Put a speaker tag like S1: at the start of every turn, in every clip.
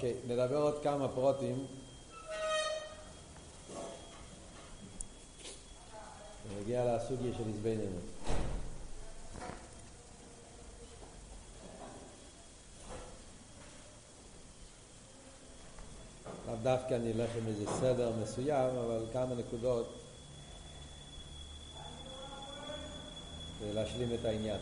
S1: אוקיי, נדבר עוד כמה פרוטים. נגיע לסוגיה של עזבננו. לאו דווקא אני אלך עם איזה סדר מסוים, אבל כמה נקודות להשלים את העניין.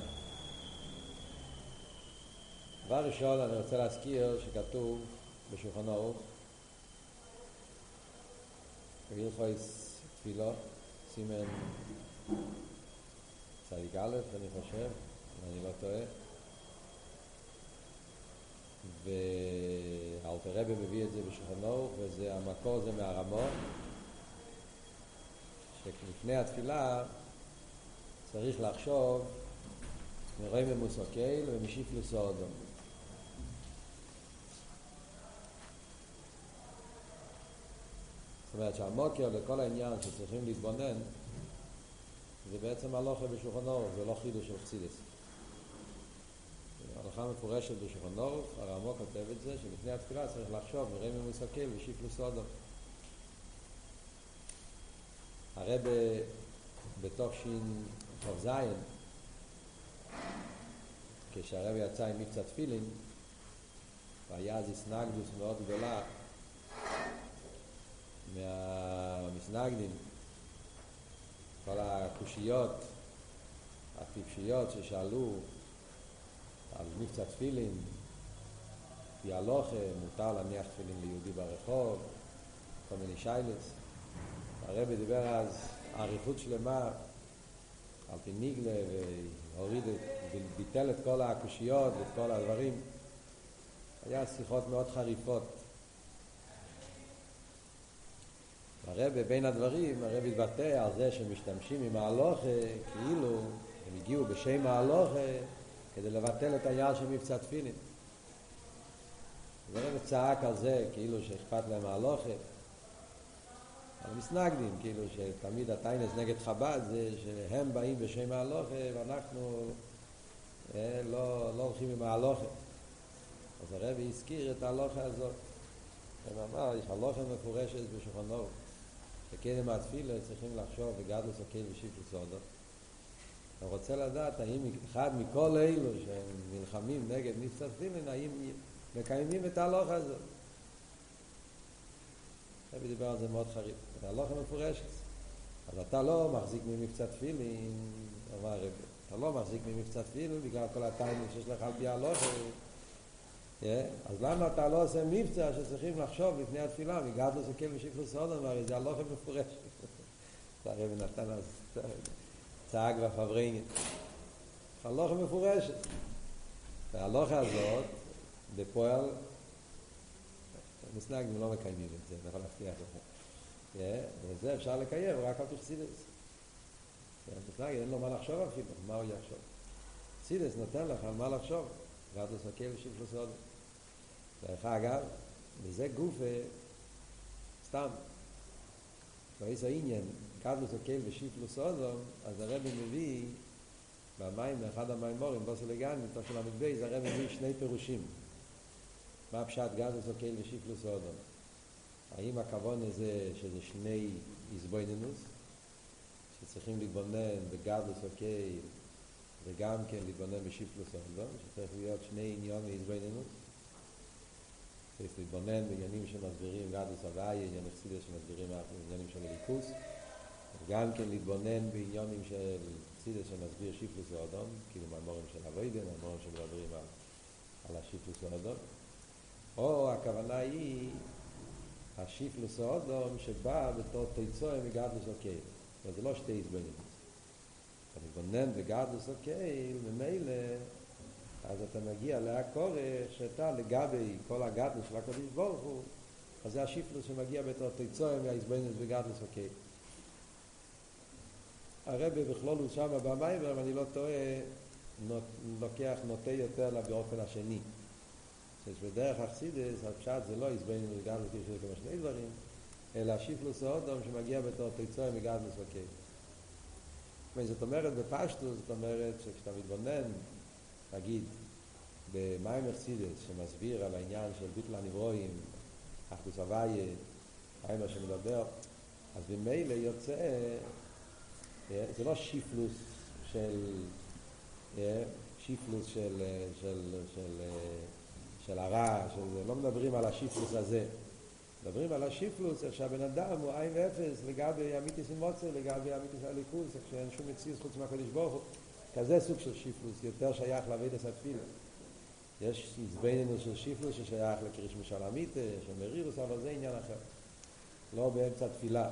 S1: דבר ראשון אני רוצה להזכיר שכתוב בשולחן ערוך בהלכויס תפילות, סימן צדיק א', אני חושב, אם אני לא טועה. ואלתר רבי מביא את זה בשולחן ערוך, וזה המקור זה מהרמון, שלפני התפילה צריך לחשוב מרוי ממוסקל ומשיף לסורדום. אומרת שהמוקר לכל העניין שצריכים להתבונן זה בעצם הלוכה בשולחן אורוך, זה לא חידוש של חסידס. הלכה מפורשת בשולחן אורוך, הרמוק כותב את זה, שלפני התפילה צריך לחשוב מראה ממוסקל ושיף לסודום. הרב בתוך שין כ"ז, כשהרב יצא עם מבצע תפילין, והיה אז הסנגדוס מאוד גדולה מהמסנגדים, כל הקושיות הטיפשיות ששאלו על מבצע תפילין, פי הלוכה, מותר להניח תפילין ליהודי ברחוב, כל מיני שיילס. הרבי דיבר אז אריכות שלמה על פי ניגלה והוריד, וביטל את כל הקושיות ואת כל הדברים. היה שיחות מאוד חריפות. הרב בין הדברים, הרב התבטא על זה שמשתמשים עם ההלוכה, כאילו הם הגיעו בשם ההלוכה כדי לבטל את העניין של מבצע תפילין. אז הרב צעק על זה, כאילו שאכפת להם ההלוכה. על מסנגדים, כאילו שתמיד הטיינס נגד חב"ד זה שהם באים בשם ההלוכה ואנחנו אה, לא, לא הולכים עם ההלוכה. אז הרבי הזכיר את ההלוכה הזאת. הוא אמר, יש הלוכה מפורשת בשולחן. עם התפילה צריכים לחשוב בגדלוס הקל ושיפוס סודו. אני רוצה לדעת האם אחד מכל אלו שהם נלחמים נגד מבצע תפילין, האם מקיימים את ההלוכה הזאת. רבי דיבר על זה מאוד חריף. את ההלוכה מפורשת. אז אתה לא מחזיק ממבצע תפילין, אמר הרבי, אתה לא מחזיק ממבצע תפילין בגלל כל הטיימים שיש לך על פי ההלוכה. אז למה אתה לא עושה מבצע שצריכים לחשוב לפני התפילה, מגדלוס הקל ושקלו סודום, הרי זה הלוכה מפורשת. הרבי נתן אז צעק בפברנגן. הלוכה מפורשת. וההלוכה הזאת, בפועל, מסנגדים לא מקיימים את זה, אני יכול להבטיח לכם. וזה אפשר לקיים רק על פרסידס. מסנגד אין לו מה לחשוב אפילו, מה הוא יחשוב? סידס נותן לך מה לחשוב. גדלוס הקל ושקלו סודום. דרך אגב, וזה גוף סתם. ואיזה עניין, קדלוס הקל ושיפלוס אודום, אז הרבי מביא במים, באחד המימורים, בוסו לגן, מתוך של המדבי, זה הרבי מביא שני פירושים. מה פשט גדלוס הקל ושיפלוס אודום? האם הכוון הזה שזה שני איזבוינינוס, שצריכים להתבונן בגדלוס הקל וגם כן להתבונן בשיפלוס אודום, שצריך להיות שני עניון איזבוינינוס? צריך להתבונן בעניינים שמסבירים גדוס הוויה, עניין חסידס שמסבירים עניינים של הליכוס, גם כן להתבונן בעניינים של חסידס שמסביר שיפלוס ואודום, כאילו מאמורים של אבוידן, מאמורים שמדברים על, על השיפלוס ואודום, או הכוונה היא השיפלוס ואודום שבא בתור תיצוי מגדוס הקהיל, אבל זה לא שתי הזבנים. אתה מתבונן בגדוס הקהיל, ממילא אז אתה מגיע להקורא שאתה לגבי כל הגדלוס של הקדוש ברוך הוא, אז זה השיפלוס שמגיע בתור תיצורים והעזבנוס בגדלוס אוקיי. הרבי בכלול הוא שם במים, אם אני לא טועה, לוקח, נוטה יותר באופן השני. שבדרך אכסידס, הפשט זה לא עזבנוס בגדלוס יש כמו שני דברים, אלא השיפלוס האודום שמגיע בתור תיצורים בגדלוס אוקיי. זאת אומרת בפשטוס, זאת אומרת שכשאתה מתבונן נגיד, במים אכסידס, שמסביר על העניין של ביטל הנברואים, אחדוס אבייה, היימה שמדבר, אז ממילא יוצא, אה, זה לא שיפלוס של, אה, שיפלוס של, של, של, של הרע, של, לא מדברים על השיפלוס הזה. מדברים על השיפלוס, איך שהבן אדם הוא עין ואפס לגבי אמיתיס ומוצר, לגבי אמיתיס הליכוס, איך שאין שום מציאות חוץ מהקדוש ברוך הוא. כזה סוג של שיפלוס, יותר שייך לאבידס התפילה. יש עזבננו של שיפלוס ששייך לקריש משל אמיתה, של מרירוס, אבל זה עניין אחר. לא באמצע תפילה.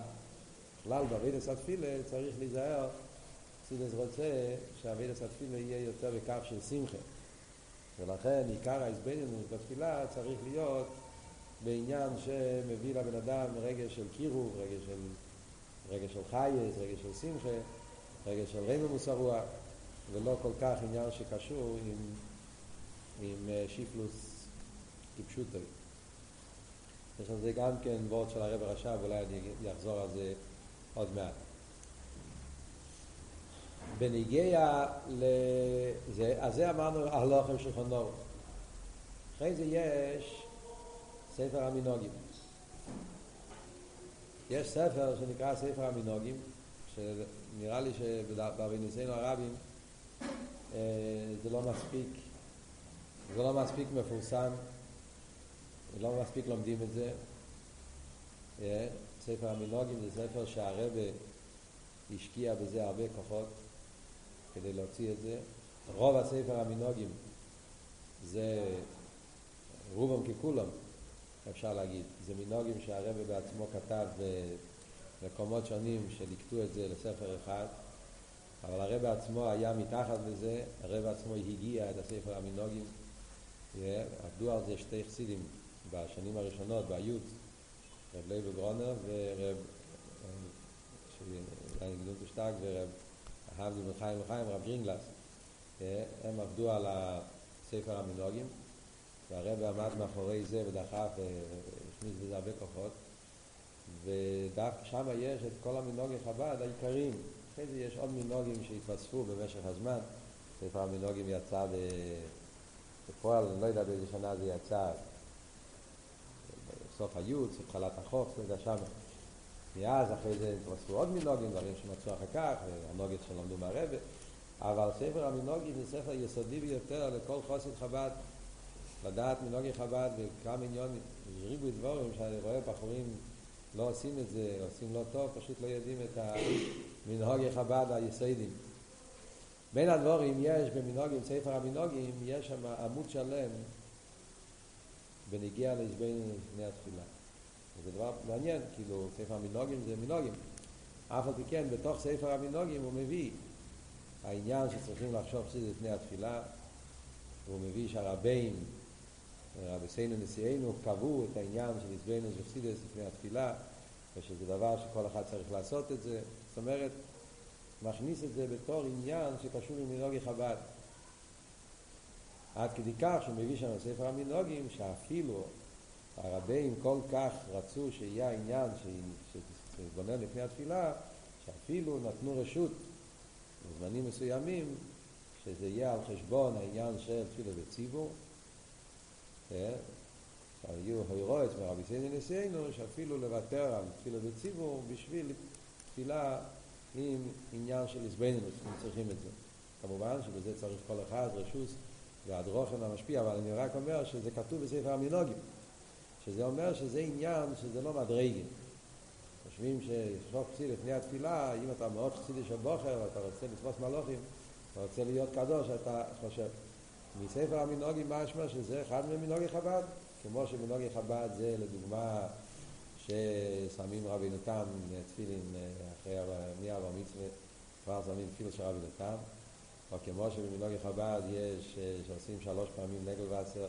S1: בכלל באבידס התפילה צריך להיזהר, סידס רוצה שאבידס התפילה יהיה יותר בקו של שמחה. ולכן עיקר העזבננו בתפילה צריך להיות בעניין שמביא לבן אדם רגש של קירוב, רגש של, רגש של חייס, רגש של שמחה, רגש של רמי מוסרוע, ולא כל כך עניין שקשור עם, עם אה, שיפלוס כפשוטו. יש על זה גם כן וורד של הרב הרש"ב, אולי אני אחזור על זה עוד מעט. בניגיע לזה, אז זה אמרנו הלוחם של חונור. אחרי זה יש ספר המנהוגים. יש ספר שנקרא ספר המנהוגים, שנראה לי שבאביניסינו הרבים זה לא מספיק, זה לא מספיק מפורסם, לא מספיק לומדים את זה. אה, ספר המנהוגים זה ספר שהרבה השקיע בזה הרבה כוחות כדי להוציא את זה. רוב הספר המנהוגים זה רובם ככולם אפשר להגיד. זה מנהוגים שהרבא בעצמו כתב במקומות שונים שליקטו את זה לספר אחד, אבל הרבא עצמו היה מתחת לזה, הרבא עצמו הגיע את הספר המנהוגים, עבדו על זה שתי חסידים בשנים הראשונות, ביוד, רב לייב גרונר ורב גדול תשתק ורב אהבדו מחיים וחיים, רב גרינגלס, הם עבדו על הספר המנהוגים. והרב עמד מאחורי זה ודחף והכניס בזה הרבה כוחות ודווקא שם יש את כל המנהוגי חב"ד העיקריים אחרי זה יש עוד מנהוגים שהתווספו במשך הזמן. ספר המנהוגים יצא בפועל, אני לא יודע באיזה שנה זה יצא. בסוף היוד, סוף חלת החוף, לא יודע שם. מאז אחרי זה התווספו עוד מנהוגים, דברים שמצאו אחר כך, והנוגת שלמדו מהרבה. אבל ספר המנהוגים זה ספר יסודי ביותר לכל חוסד חב"ד. לדעת מנהוגי חב"ד וכמה עניונים, ריבוי דבורים שאני רואה בחורים לא עושים את זה, עושים לא טוב, פשוט לא יודעים את המנהוגי חב"ד היסודים. בין הדבורים יש במנהוגים, ספר המנהוגים, יש שם עמוד שלם בנגיע לעזבנו לפני התפילה. זה דבר מעניין, כאילו ספר המנהוגים זה מנהוגים. אף על פי כן, בתוך ספר המנהוגים הוא מביא העניין שצריכים לחשוב שזה לפני התפילה, הוא מביא שהרבים רבסינו נשיאנו קבעו את העניין של עזבנו זכסידס לפני התפילה ושזה דבר שכל אחד צריך לעשות את זה. זאת אומרת מכניס את זה בתור עניין שקשור עם מנהוגי חב"ד. עד כדי כך שהוא מביא שם ספר המנהוגים שאפילו הרבים כל כך רצו שיהיה העניין שיתבונן לפני התפילה שאפילו נתנו רשות בזמנים מסוימים שזה יהיה על חשבון העניין של תפילה בציבור היו הוירועץ מרבי סייני נשיאנו שאפילו לוותר על תפילה בציבור בשביל תפילה עם עניין של עזבנינוס, אם צריכים את זה. כמובן שבזה צריך כל אחד רשוס והדרוכן המשפיע, אבל אני רק אומר שזה כתוב בספר המינוגים, שזה אומר שזה עניין שזה לא מדרגים. חושבים ששלוח חסיד לפני התפילה, אם אתה מאוד חסידי של בוחר ואתה רוצה לתפוס מלוכים, אתה רוצה להיות קדוש, אתה חושב. מספר המנהוגים משמע שזה אחד ממנהוגי חב"ד, כמו שמנהוגי חב"ד זה לדוגמה ששמים רבינו תם תפילין אחרי מי אבר מצווה, כבר שמים תפיל של רבינו תם, או כמו שבמנהוגי חב"ד יש שעושים שלוש פעמים נגל ועשר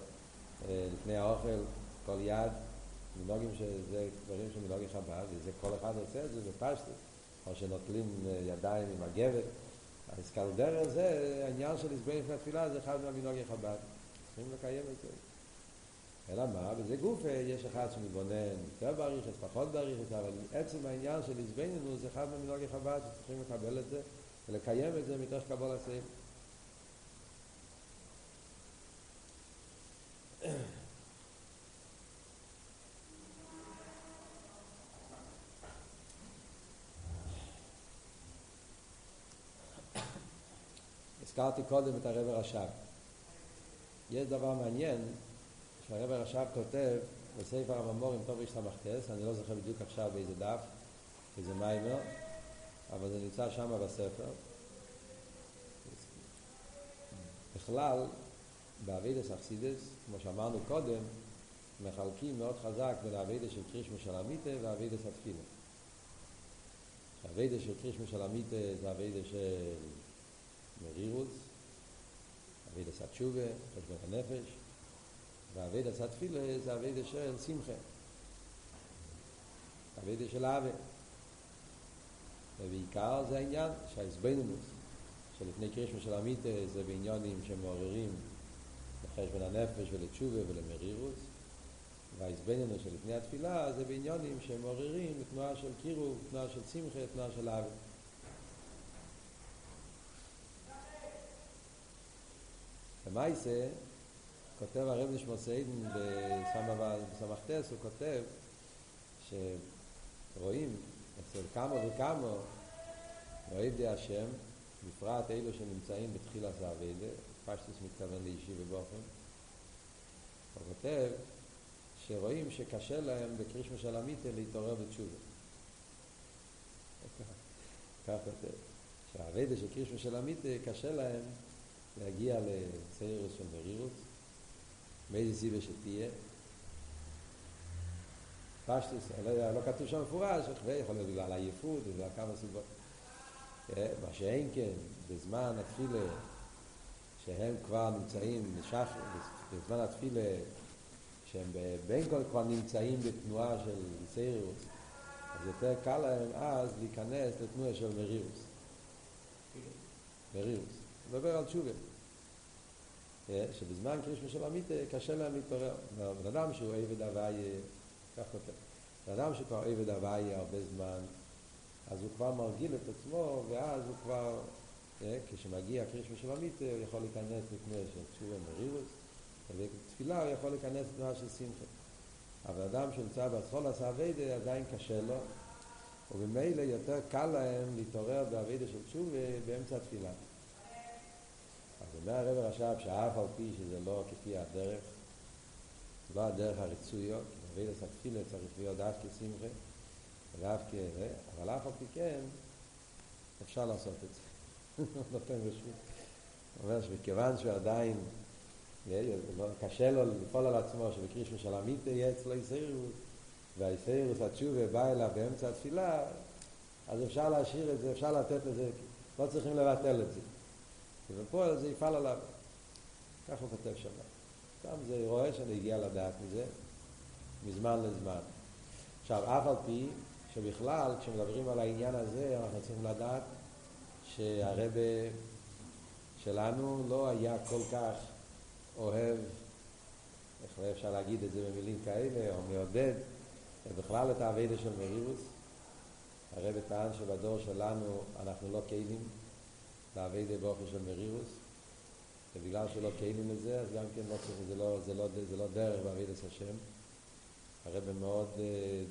S1: לפני האוכל, כל יד, מנהוגים שזה דברים של מנהוגי חב"ד, וזה כל אחד עושה את זה בפשטות, או שנוטלים ידיים עם הגבת. האסקלדר זה, העניין של לסבן לפני התפילה זה אחד מהמנהוגי חב"ד. צריכים לקיים את זה. אלא מה? בזה גוף יש אחד שמתבונן יותר באריכס, פחות באריכס, אבל עצם העניין של לסבננו זה אחד מהמנהוגי חב"ד שצריכים לקבל את זה ולקיים את זה מתוך קבול הסעיף. הזכרתי קודם את הרב הרש"ב. יש דבר מעניין שהרבי הרש"ב כותב בספר המאמרים טוב ס"ט, אני לא זוכר בדיוק עכשיו באיזה דף, איזה מאמר, אבל זה נמצא שם בספר. בכלל, בעבודת החסידות, כמו שאמרנו קודם, מחלקים מאוד חזק בין העבודת של קריאת שמע שעל המיטה ועבודת התפילה. העבודת של קריאת שמע שעל המיטה זה העבודת של מרירוס, אבידס התשובה, חשבון הנפש, והאבידס התפילה זה אבידס של שמחה, אבידס של אהבה. ובעיקר זה העניין שהעזבנינוס שלפני קרישמה של המיטה זה בעניונים שמעוררים לחשבון הנפש ולתשובה ולמרירוס והעזבנינוס שלפני התפילה זה בעניונים שמעוררים לתנועה של קירוב, תנועה של שמחה, תנועה של אהבה. במייסה כותב הרב נשמע סיידן בסמכתס, הוא כותב שרואים אצל כמה וכמה אוהבי השם, בפרט אלו שנמצאים בתחילת האביידה, פשטוס מתכוון לאישי ובאופן, הוא כותב שרואים שקשה להם בקרישמה של המיטה להתעורר בתשובה. כך כותב, שהאביידה של קרישמה של המיטה קשה להם להגיע לציירוס של מרירוס, מאיזה סיבה שתהיה. פשטוס, לא, לא כתוב שם מפורש, יכול להיות בגלל עייפות, בגלל כמה סיבות. מה שאין כן, בזמן התפילה, שהם כבר נמצאים, בשח, בזמן התפילה, שהם בין כל כבר נמצאים בתנועה של סיירוס, אז יותר קל להם אז להיכנס לתנועה של מרירוס. מרירוס. מדבר על תשובה. שבזמן קרישמה של המיטה קשה להם להתעורר. בן אדם שהוא עבד הוויה, כך כותב, בן אדם שכבר עבד הוויה הרבה זמן, אז הוא כבר מרגיל את עצמו, ואז הוא כבר, כשמגיע קרישמה של המיטה, הוא יכול להיכנס לתנועה של תשובה מרירוס, ובתפילה הוא יכול להיכנס לתנועה של שמחה. אבל אדם שנמצא בסחול עשה אביידה, עדיין קשה לו, ובמילא יותר קל להם להתעורר באביידה של תשובה באמצע התפילה. אומר הרב רש"ב שאף על פי שזה לא כפי הדרך, לא הדרך הרצויות, כי בבידס התפילה צריך להיות דווקא שמחה, דווקא, אבל אף על פי כן אפשר לעשות את זה. נותן רשות. הוא אומר שמכיוון שהוא עדיין קשה לו לפעול על עצמו שבקרישמה של המיטה יהיה אצלו איסאירוס והאיסאירוס התשובה בא אליו באמצע התפילה אז אפשר להשאיר את זה, אפשר לתת לזה, לא צריכים לבטל את זה. ובפועל זה יפעל עליו. כך הוא כותב שם. גם זה רואה שאני הגיע לדעת מזה מזמן לזמן. עכשיו, אף על פי שבכלל, כשמדברים על העניין הזה, אנחנו צריכים לדעת שהרבה שלנו לא היה כל כך אוהב, איך אפשר להגיד את זה במילים כאלה, או מעודד, בכלל את העבודה של מרירות. הרב טען שבדור שלנו אנחנו לא כלים, לעבודה באופן של מרירות, ובגלל שלא כלים לזה, אז גם כן לא צריך, זה לא, זה לא, זה לא דרך בעבודת השם. הרב מאוד אה,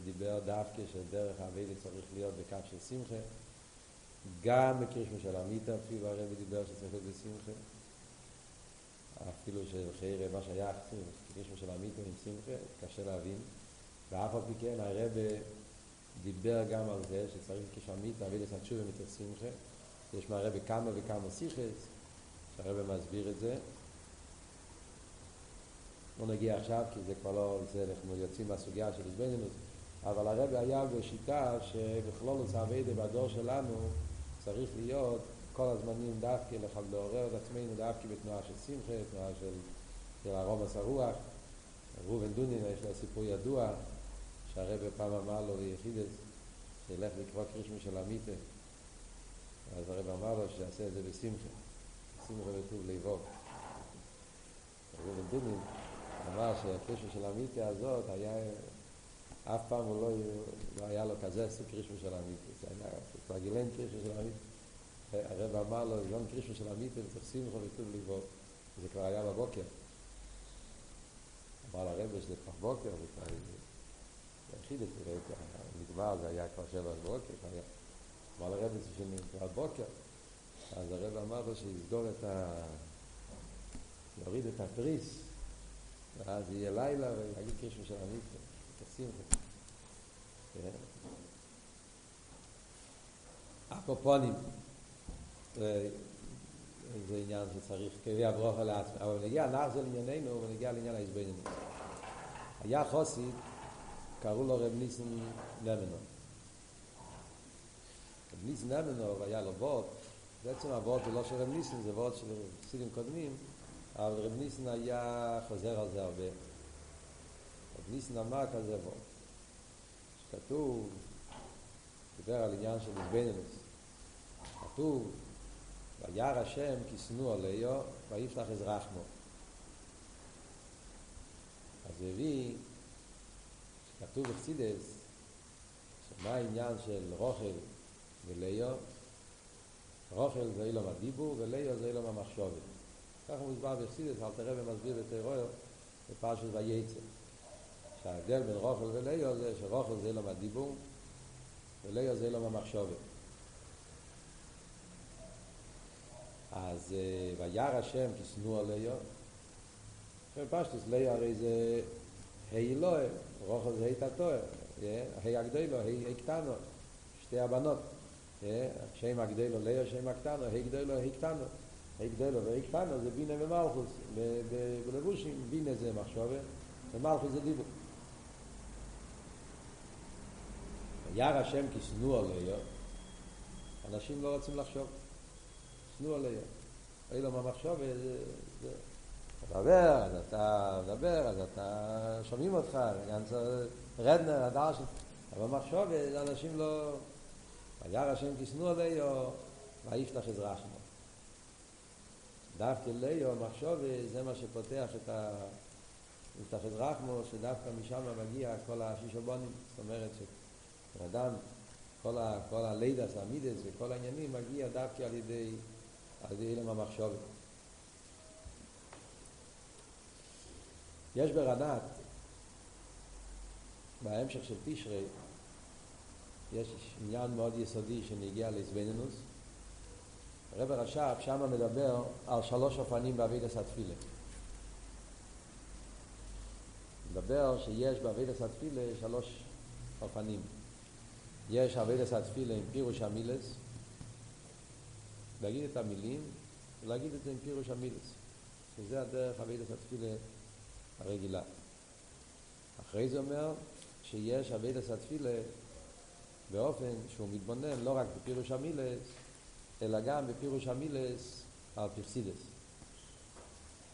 S1: דיבר דווקא שדרך העבודה צריך להיות בקו של שמחה. גם בקרישמה של המיטה אפילו הרב דיבר שצריך להיות בשמחה. אפילו שחייר מה שהיה קרישמה של המיטה עם שמחה, קשה להבין. ואף על פי כן הרב דיבר גם על זה שצריך כשהמיטה אביידס התשובה מתוך שמחה. יש מהרבה כמה וכמה שיחס, שהרבה מסביר את זה. לא נגיע עכשיו, כי זה כבר לא, זה אנחנו יוצאים מהסוגיה של הזבנינוס, אבל הרבה היה בשיטה שבכלולוס האביידה בדור שלנו צריך להיות כל הזמנים דווקא לעורר את עצמנו דווקא בתנועה של שמחה, תנועה של, של ארומס הרוח. ראובן דונין יש לו סיפור ידוע שהרבה פעם אמר לו ליחידס שילך לקרוא קרישמי של המיטה אז הרב אמר לו שיעשה את זה בשמחה, שמחה וטוב ליבו. רובן דונין אמר שהקשר של המיטה הזאת היה, אף פעם הוא לא, לא היה לו כזה סוג קרישמה של המיטה, זה היה כבר גילן קרישמה של המיטה. הרב אמר לו, יום קרישמה של המיטה וצריך שמחה וטוב ליבו, זה כבר היה בבוקר. אמר לרבי שזה פח בוקר, וכבר היחיד תראה, נגמר, זה היה כבר שבע בוקר, אמר לרבי שזה נקרא בוקר, אז הרב אמר לו שיסגור את ה... יוריד את התריס, ואז יהיה לילה ויגיד קשר של המקווה, תשים את זה. כן. הקופונים, זה עניין שצריך כבי הברוכה לעצמי, אבל נגיע נחזור לענייננו ונגיע לעניין ההסביננו. היה חוסית, קראו לו רב ניסן נמנו. רב ניסן נמנו היה לו וורט, בעצם הוורט זה לא של רב ניסן, זה וורט של סידים קודמים, אבל רב ניסן היה חוזר על זה הרבה. רב ניסן אמר כזה וורט, שכתוב, דיבר על עניין של הסביננוס, כתוב, וירא השם כי שנוא עליו ויפתח את רחמו. אז הוא הביא, שכתוב בחסידס, שמה העניין של רוכל וליו, רוכל זה אילום הדיבור וליו זה אילום המחשובת. ככה מוסבר בחסידס, אל תראה ומסביר בטרור בפרשת וייצא. שההבדל בין רוכל וליו זה שרוכל זה אילום הדיבור וליו זה אילום המחשובת. אז וירא השם כי שנוא עליו פשטוס ליו הרי זה היי אלוה, רוכל זה היי תתואר, היי הגדלו, היי קטנו, שתי הבנות, שם הגדלו ליו, שם הקטנו, היי גדלו, היי קטנו, היי גדלו והיי קטנו זה בינה ומלכוס, בלבושים בינה זה מחשובה, ומלכוס זה דיבור. וירא השם כי שנוא עליו, אנשים לא רוצים לחשוב. שנוא עליהם. אילו מה מחשוב, אתה מדבר, אז אתה מדבר, אז אתה שומעים אותך, רדנר, הדר של... אבל מחשוב, אנשים לא... וירא השם תשנוא עליו, ויפתח את רחמו. דווקא ליו, מחשוב, זה מה שפותח את ה... יפתח את רחמו, שדווקא משם מגיע כל השישובונים, זאת אומרת שבן כל, ה, כל הלידס, המידס וכל העניינים מגיע דווקא על ידי על ידי אילם המחשובת. יש ברנת, בהמשך של תשרי, יש עניין מאוד יסודי שנגיע לעזבנינוס. הרב הרש"פ שם מדבר על שלוש אופנים באבידס התפילה. מדבר שיש בעבודת התפילה שלוש אופנים. יש עבודת התפילה עם פירוש המילות, להגיד את המילים ולהגיד את זה עם פירוש המילות שזה הדרך עבודת התפילה הרגילה אחרי זה אומר שיש עבודת התפילה באופן שהוא מתבונן לא רק בפירוש המילות אלא גם בפירוש המילות על פי חסידות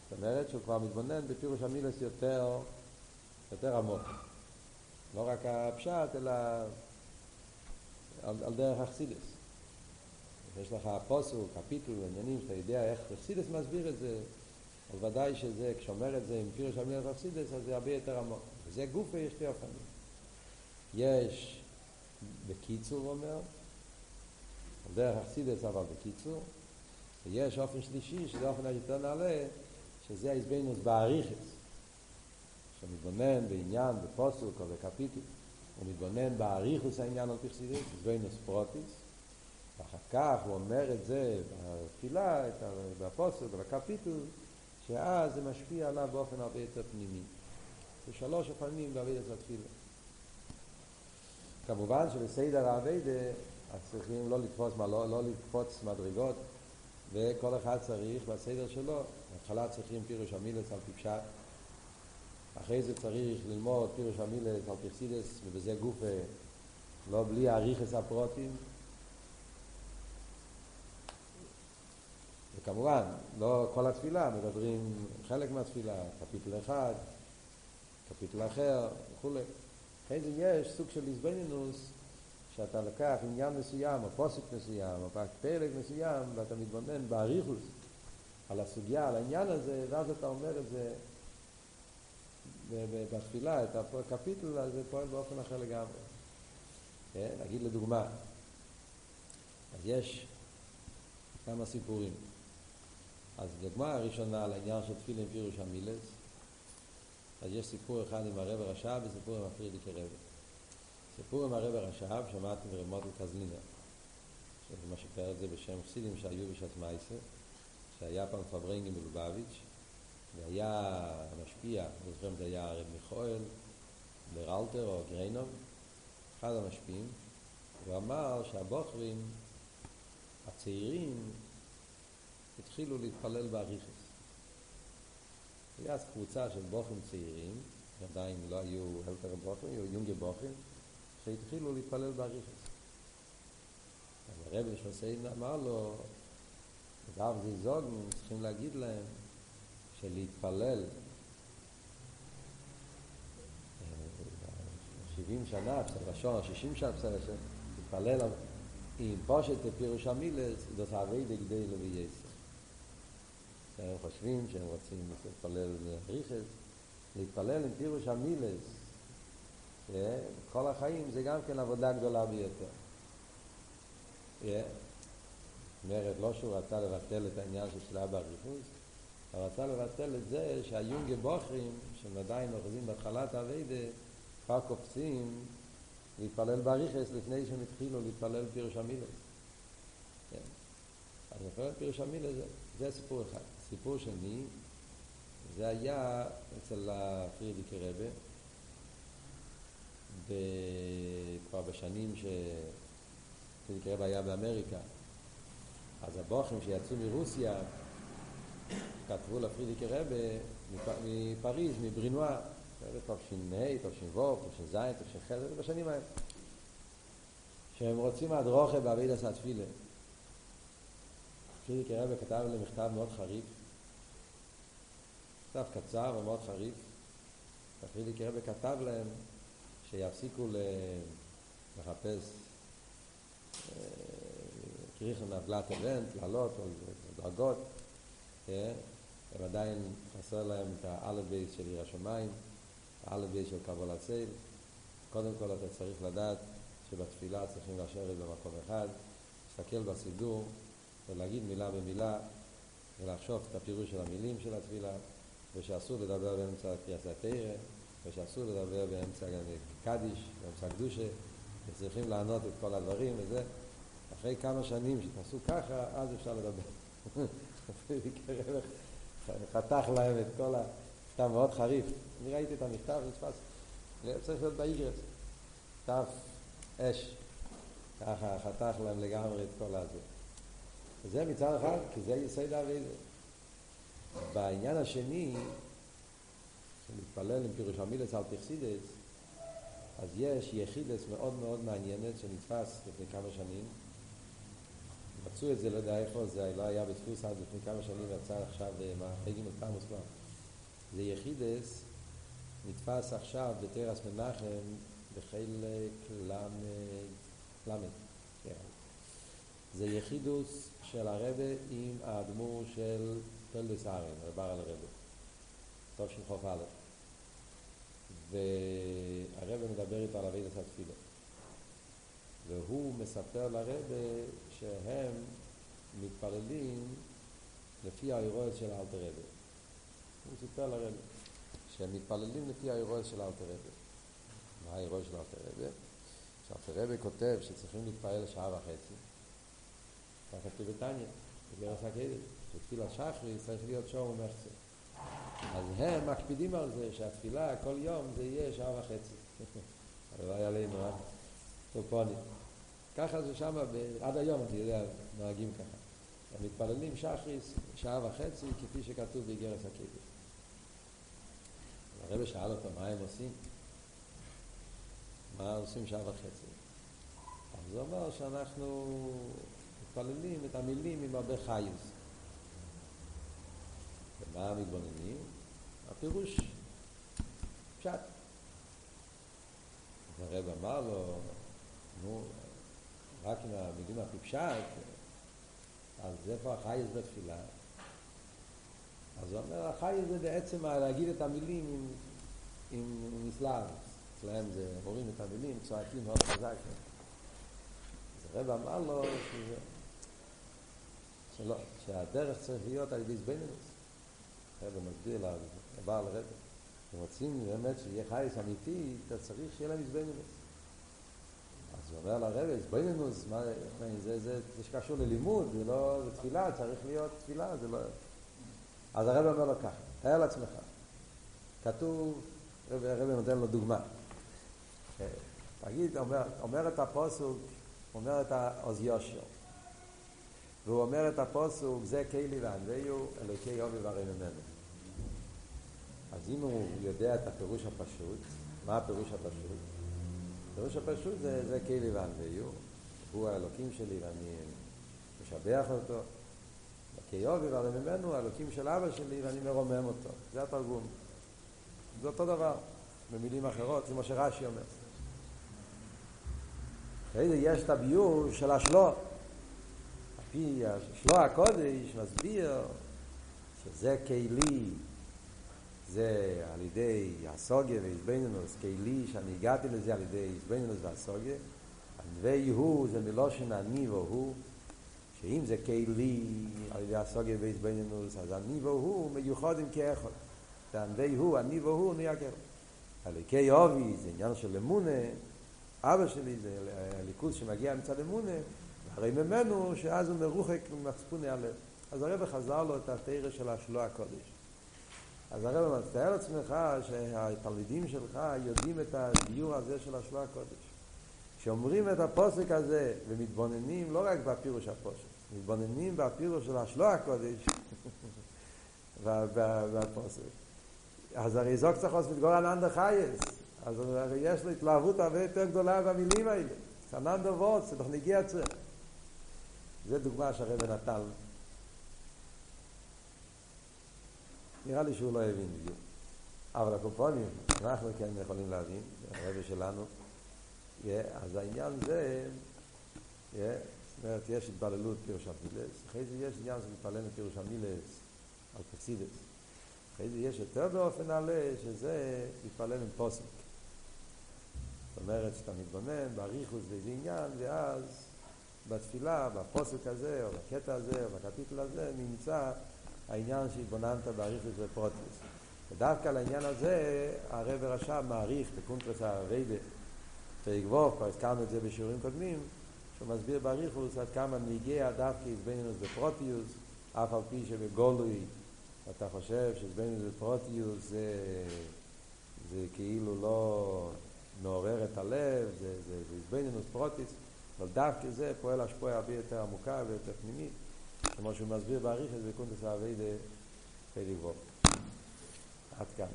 S1: זאת אומרת שהוא כבר מתבונן בפירוש המילס יותר יותר עמוק לא רק הפשט אלא על, על דרך אכסידס יש לך פוסוק, קפיטול, עניינים שאתה יודע איך אכסידס מסביר את זה, אז ודאי שזה, כשאומר את זה עם פירוש המילך אכסידס, אז זה הרבה יותר עמוק. וזה גופה יש שתי אופנים. יש בקיצור, אומר, דרך אכסידס אבל בקיצור, ויש אופן שלישי, שזה אופן היותר נעלה, שזה ההתבוננות באריכות, שמתבונן בעניין, בפסוק או בקפיטול, הוא מתבונן באריכות העניין על פי חסידות, התבוננות פרטית, ואחר כך הוא אומר את זה בתפילה, בפסוק, בקפיטול, שאז זה משפיע עליו באופן הרבה יותר פנימי. זה שלוש אופנים בעבודת התפילה. כמובן שבסדר העבודה אז צריכים לא לתפוס, לא, לא לקפוץ מדרגות וכל אחד צריך בסדר שלו, בהתחלה צריכים פירוש המילס על טיפשט אחרי זה צריך ללמוד פירוש המילס על פרסידס ובזה גופה לא בלי אריכס הפרוטים. וכמובן, לא כל התפילה, מדברים חלק מהתפילה, קפיטל אחד, קפיטל אחר וכולי. אחרי זה יש סוג של איזבנינוס, שאתה לקח עניין מסוים, או פוסק מסוים, או פרק מסוים, ואתה מתבונן באריכוס על הסוגיה, על העניין הזה, ואז אתה אומר את זה בתפילה, את הקפיטל, אז זה פועל באופן אחר לגמרי. כן? נגיד לדוגמה, אז יש כמה סיפורים. אז דוגמה הראשונה על העניין של תפילין פירוש המילס, אז יש סיפור אחד עם הרב הרש"ב וסיפור עם הפרידיקי רב. סיפור עם הרב הרש"ב שמעתי מרמוטל קזלינר, שמה שפר את זה בשם חסידים שהיו בשעת מייסר, שהיה פעם פברנגי מלובביץ', והיה המשפיע, אני זוכר אם זה היה הרב מיכואל, ברלטר או גריינוב, אחד המשפיעים, הוא אמר שהבוחרים הצעירים התחילו להתפלל באריכס. היה אז קבוצה של בוחרים צעירים, שעדיין לא היו אלתר בוחרים, היו יונגי בוחרים, שהתחילו להתפלל באריכס. הרב שמסעידן אמר לו, אגב זיזוגן צריכים להגיד להם שלהתפלל 70 שנה, בסדר לשון, 60 שנה, בסדר, להתפלל עם פושט פירוש המילס, זאת אבי דגדי לוי יסר. הם חושבים שהם רוצים להתפלל בריחס, להתפלל עם פירוש המילס, כל החיים זה גם כן עבודה גדולה ביותר. אומרת, לא שהוא רצה לבטל את העניין של שלה באריכוס, הוא רצה לבטל את זה שהיונגי בוחרים, שהם עדיין אוחזים בהתחלת האביידה, כבר קופצים להתפלל באריכס לפני שהם התחילו להתפלל פירוש המילס. כן. אז להתפלל פירוש המילס זה סיפור אחד. סיפור שני, זה היה אצל הפרידיקי רבה, כבר בשנים שפרידיקי רבה היה באמריקה, אז הבוחרים שיצאו מרוסיה כתבו לפרידיקי רבה מפריז, מברינואר, תש"ה, תש"ו, תש"ז, תש"ח, בשנים האלה. שהם רוצים הדרוכה בעבידת התפילה. פרידיקי רבה כתב להם מכתב מאוד חריף, מכתב קצר ומאוד חריף. פרידיקי רבה כתב להם שיפסיקו לחפש קריכן נבלת אבנט, לעלות או דרגות, הם עדיין חסר להם את האלף בית של יראת שמיים, האלף בית של קבלת עול. קודם כל אתה צריך לדעת שבתפילה צריכים לשבת במקום אחד, להסתכל בסידור ולהגיד מילה במילה ולחשוב את הפירוש של המילים של התפילה ושאסור לדבר באמצע קריאת התורה ושאסור לדבר באמצע קדיש, באמצע קדושה וצריכים לענות את כל הדברים וזה אחרי כמה שנים שתעשו ככה, אז אפשר לדבר. חתך להם את כל ה... מכתב מאוד חריף. אני ראיתי את המכתב, נתפס. צריך להיות באיגרס. מכתב אש. ככה חתך להם לגמרי את כל הזה. זה מצד אחד, כי זה יסוד האבידה. בעניין השני, להתפלל עם פירוש המילס על פרסידס, אז יש יחידס מאוד מאוד מעניינת שנתפס לפני כמה שנים. מצאו את זה, לא יודע איפה, זה לא היה בדפוס עד לפני כמה שנים, יצא עכשיו בחגים אלפמוס כבר. זה יחידס, נתפס עכשיו בתרס מנחם בחלק ל', כן. זה יחידוס של הרבה עם האדמו"ר של פלדס ארן, רבר על הרבה. טוב חוף א'. והרבה מדבר איתו על אבידס התפילה. והוא מספר לרבה שהם מתפללים לפי האירועס של אלתר רבה. הוא סיפר לרבה שהם מתפללים לפי האירועס של אלתר רבה. מה האירועס של אלתר רבה? שאלתר רבה כותב שצריכים להתפלל שעה וחצי. ככה כתוב בתניא, בגלל הקהילה. שתפילה שחרי צריך להיות שור ומחצה. אז הם מקפידים על זה שהתפילה כל יום זה יהיה שעה וחצי. הלוואי עלינו, אה? טופונים. ככה זה שם, עד היום אני יודע, נוהגים ככה. הם מתפללים שחריס שעה וחצי, כפי שכתוב באיגרס הקדש. הרב שאל אותו מה הם עושים? מה עושים שעה וחצי? אז הוא אמר שאנחנו מתפללים את המילים עם הרבה חיוס. ומה מתבוננים? הפירוש פשט. הרב אמר לו, נו, רק עם המילים הפיפשט, אז איפה החייס בתפילה? אז הוא אומר, החייס זה בעצם להגיד את המילים עם, עם, עם מסלב. אצלהם זה, אומרים את המילים, צועקים מאוד חזק. אז הרב אמר לו שזה, שלא, שהדרך צריך להיות על ידי זבנינוס. הרב מסביר לבעל הרב. רוצים באמת שיהיה חייס אמיתי, אתה צריך שיהיה להם הזבנינוס. אז הוא אומר לרב, זה, זה שקשור ללימוד, זה לא, זה תפילה, צריך להיות תפילה, זה לא... אז הרב אומר לו ככה, תאר לעצמך, כתוב, הרב נותן לו דוגמה. אה, תגיד, אומר, אומר את הפוסוק, אומר את העוז יושר. והוא אומר את הפוסוק, זה קיילי וענוויו, אלוקי יובי והרי ממנו. אז אם הוא יודע את הפירוש הפשוט, מה הפירוש הפשוט? הפירוש הפשוט זה, זה קיילי וענוויו, הוא האלוקים שלי ואני משבח אותו. כיובי והרי ממנו האלוקים של אבא שלי ואני מרומם אותו. זה התרגום. זה אותו דבר, במילים אחרות, זה מה שרש"י אומר. אחרי זה יש את הביור של השלו. פי השלו הקודש מסביר שזה כלי, זה על ידי הסוגיה והסבנינוס, כלי שאני הגעתי לזה על ידי הסבנינוס והסוגיה. ענבי הוא זה מלושן הניבו הוא, שאם זה כלי על ידי הסוגיה והסבנינוס, אז הניבו הוא מיוחדים כאחד. וענבי הוא, הניבו הוא נהיה כאחד. הליקי אובי זה עניין של אמונה, אבא שלי זה ליכוז שמגיע מצד אמונה, הרי ממנו שאז הוא מרוחק ממצפוני הלב. אז הרב חזר לו את התרא של השלו הקודש. אז הרב מצטער לעצמך שהתלמידים שלך יודעים את הדיור הזה של השלו הקודש. כשאומרים את הפוסק הזה ומתבוננים לא רק בפירוש הפוסק, מתבוננים בפירוש של השלו הקודש והפוסק. אז הרי זוג צריך לעשות אנדה חייס. אז הרי יש לו התלהבות הרבה יותר גדולה במילים האלה. סנן דובוס, זה נגיע אצלך. זה דוגמה שהרבא נתן. נראה לי שהוא לא הבין בדיוק. אבל הקופונים, אנחנו כן יכולים להבין, הרבא שלנו. אז העניין זה, זאת אומרת, יש התבללות פירוש המילס, אחרי זה יש עניין של מתפלל מפירוש המילס על פסידס. אחרי זה יש יותר באופן נעלה, שזה להתפלל עם פוסק. זאת אומרת שאתה מתבונן באריכוס באיזה עניין, ואז בתפילה, בפוסק הזה, או בקטע הזה, או בקפיטל הזה, נמצא העניין של התבוננות באריכות ופרטיות. ודווקא לעניין הזה, הרבי רש"ב מאריך בקונטרס העבודה, פרק כבר הזכרנו את זה בשיעורים קודמים, שהוא מסביר באריכות עד כמה נוגע דווקא התבוננות בפרטיות, אף על פי שבגלוי אתה חושב שהתבוננות בפרוטיוס זה, זה כאילו לא מעורר את הלב, זה התבוננות פרטיות, אבל דווקא זה פועל השפעה הרבה יותר עמוקה ויותר פנימית, כמו שהוא מסביר בעריך את זה קונטס אבי דה עד כאן.